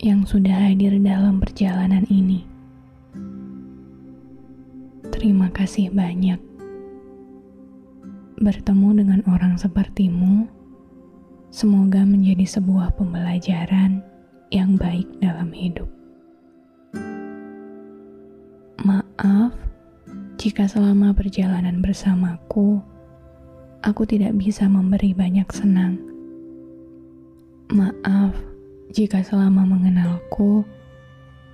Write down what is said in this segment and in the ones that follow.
yang sudah hadir dalam perjalanan ini. Terima kasih banyak. Bertemu dengan orang sepertimu, semoga menjadi sebuah pembelajaran yang baik dalam hidup. Maaf jika selama perjalanan bersamaku, aku tidak bisa memberi banyak senang. Maaf jika selama mengenalku,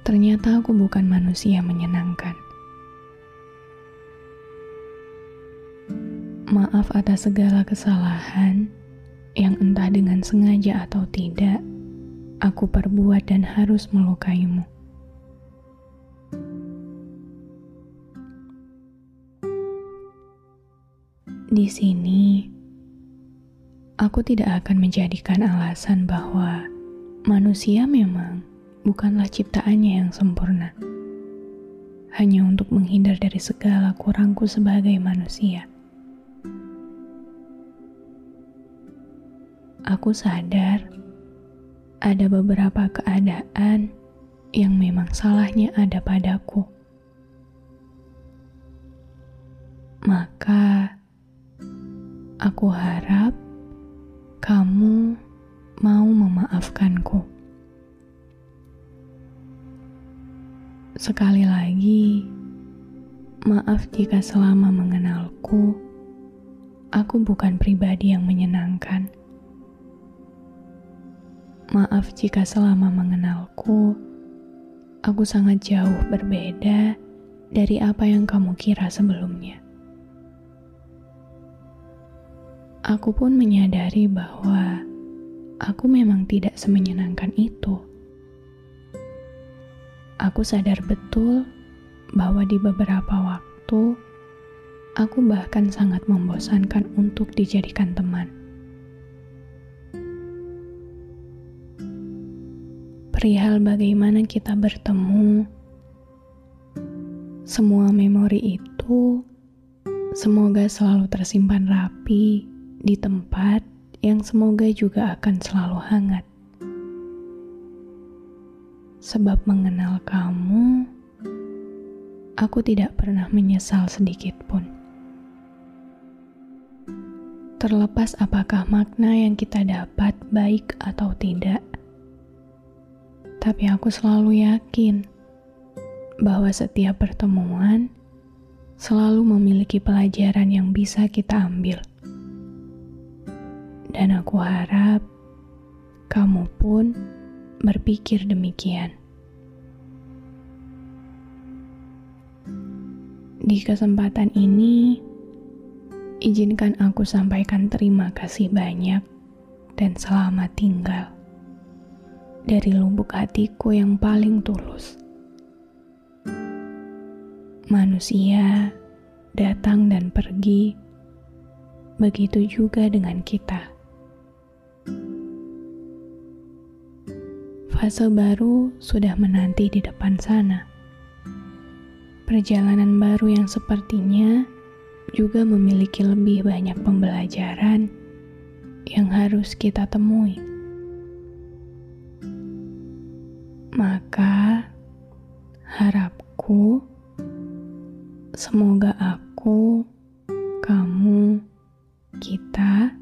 ternyata aku bukan manusia menyenangkan. Maaf atas segala kesalahan yang entah dengan sengaja atau tidak, aku perbuat dan harus melukaimu. Di sini, aku tidak akan menjadikan alasan bahwa Manusia memang bukanlah ciptaannya yang sempurna. Hanya untuk menghindar dari segala kurangku sebagai manusia. Aku sadar ada beberapa keadaan yang memang salahnya ada padaku. Maka aku harap kamu mau memaafkanku. Sekali lagi, maaf jika selama mengenalku, aku bukan pribadi yang menyenangkan. Maaf jika selama mengenalku, aku sangat jauh berbeda dari apa yang kamu kira sebelumnya. Aku pun menyadari bahwa aku memang tidak semenyenangkan itu. Aku sadar betul bahwa di beberapa waktu aku bahkan sangat membosankan untuk dijadikan teman. Perihal bagaimana kita bertemu, semua memori itu semoga selalu tersimpan rapi di tempat yang semoga juga akan selalu hangat. Sebab mengenal kamu, aku tidak pernah menyesal sedikit pun. Terlepas apakah makna yang kita dapat baik atau tidak, tapi aku selalu yakin bahwa setiap pertemuan selalu memiliki pelajaran yang bisa kita ambil. Dan aku harap kamu pun berpikir demikian. Di kesempatan ini, izinkan aku sampaikan terima kasih banyak dan selamat tinggal dari lubuk hatiku yang paling tulus. Manusia datang dan pergi, begitu juga dengan kita. Fase baru sudah menanti di depan sana. Perjalanan baru yang sepertinya juga memiliki lebih banyak pembelajaran yang harus kita temui. Maka, harapku semoga aku, kamu, kita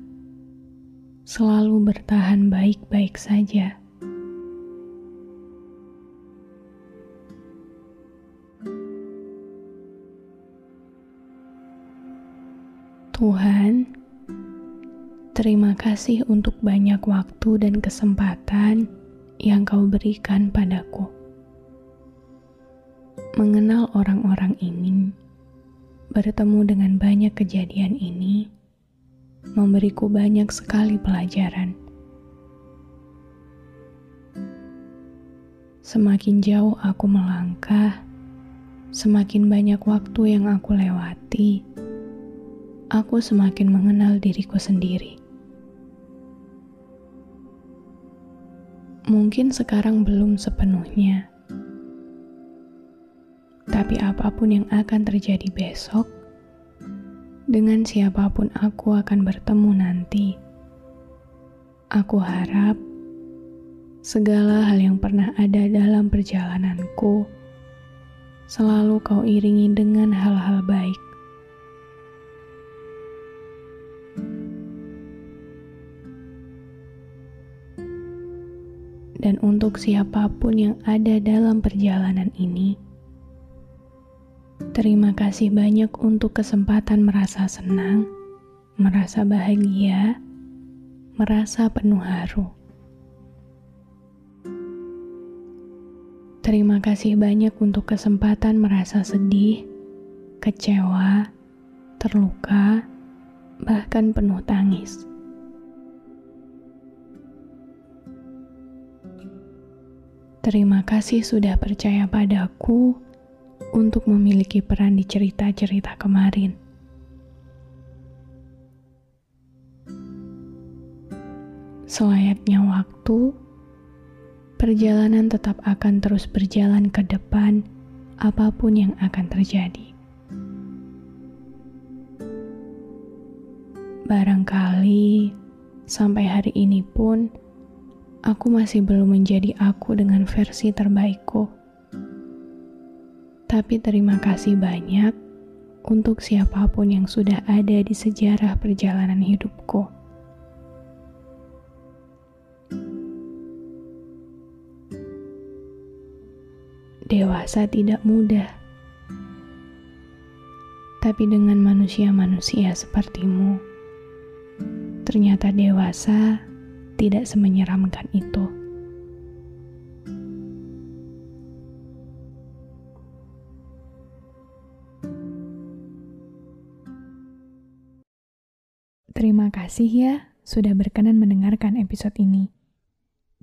selalu bertahan baik-baik saja. Tuhan, terima kasih untuk banyak waktu dan kesempatan yang Kau berikan padaku. Mengenal orang-orang ini, bertemu dengan banyak kejadian ini, memberiku banyak sekali pelajaran. Semakin jauh aku melangkah, semakin banyak waktu yang aku lewati, aku semakin mengenal diriku sendiri. Mungkin sekarang belum sepenuhnya, tapi apa pun yang akan terjadi besok, dengan siapa pun aku akan bertemu nanti. Aku harap segala hal yang pernah ada dalam perjalananku selalu kau iringi dengan hal-hal baik. Dan untuk siapa pun yang ada dalam perjalanan ini, terima kasih banyak untuk kesempatan merasa senang, merasa bahagia, merasa penuh haru. Terima kasih banyak untuk kesempatan merasa sedih, kecewa, terluka, bahkan penuh tangis. Terima kasih sudah percaya padaku untuk memiliki peran di cerita-cerita kemarin. Selayaknya waktu, perjalanan tetap akan terus berjalan ke depan, apa pun yang akan terjadi. Barangkali sampai hari ini pun aku masih belum menjadi aku dengan versi terbaikku. Tapi terima kasih banyak untuk siapa pun yang sudah ada di sejarah perjalanan hidupku. Dewasa tidak mudah, tapi dengan manusia-manusia sepertimu, ternyata dewasa tidak semenyeramkan itu. Terima kasih ya sudah berkenan mendengarkan episode ini.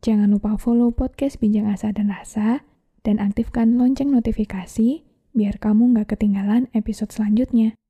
Jangan lupa follow podcast Bincang Asa dan Rasa dan aktifkan lonceng notifikasi biar kamu nggak ketinggalan episode selanjutnya.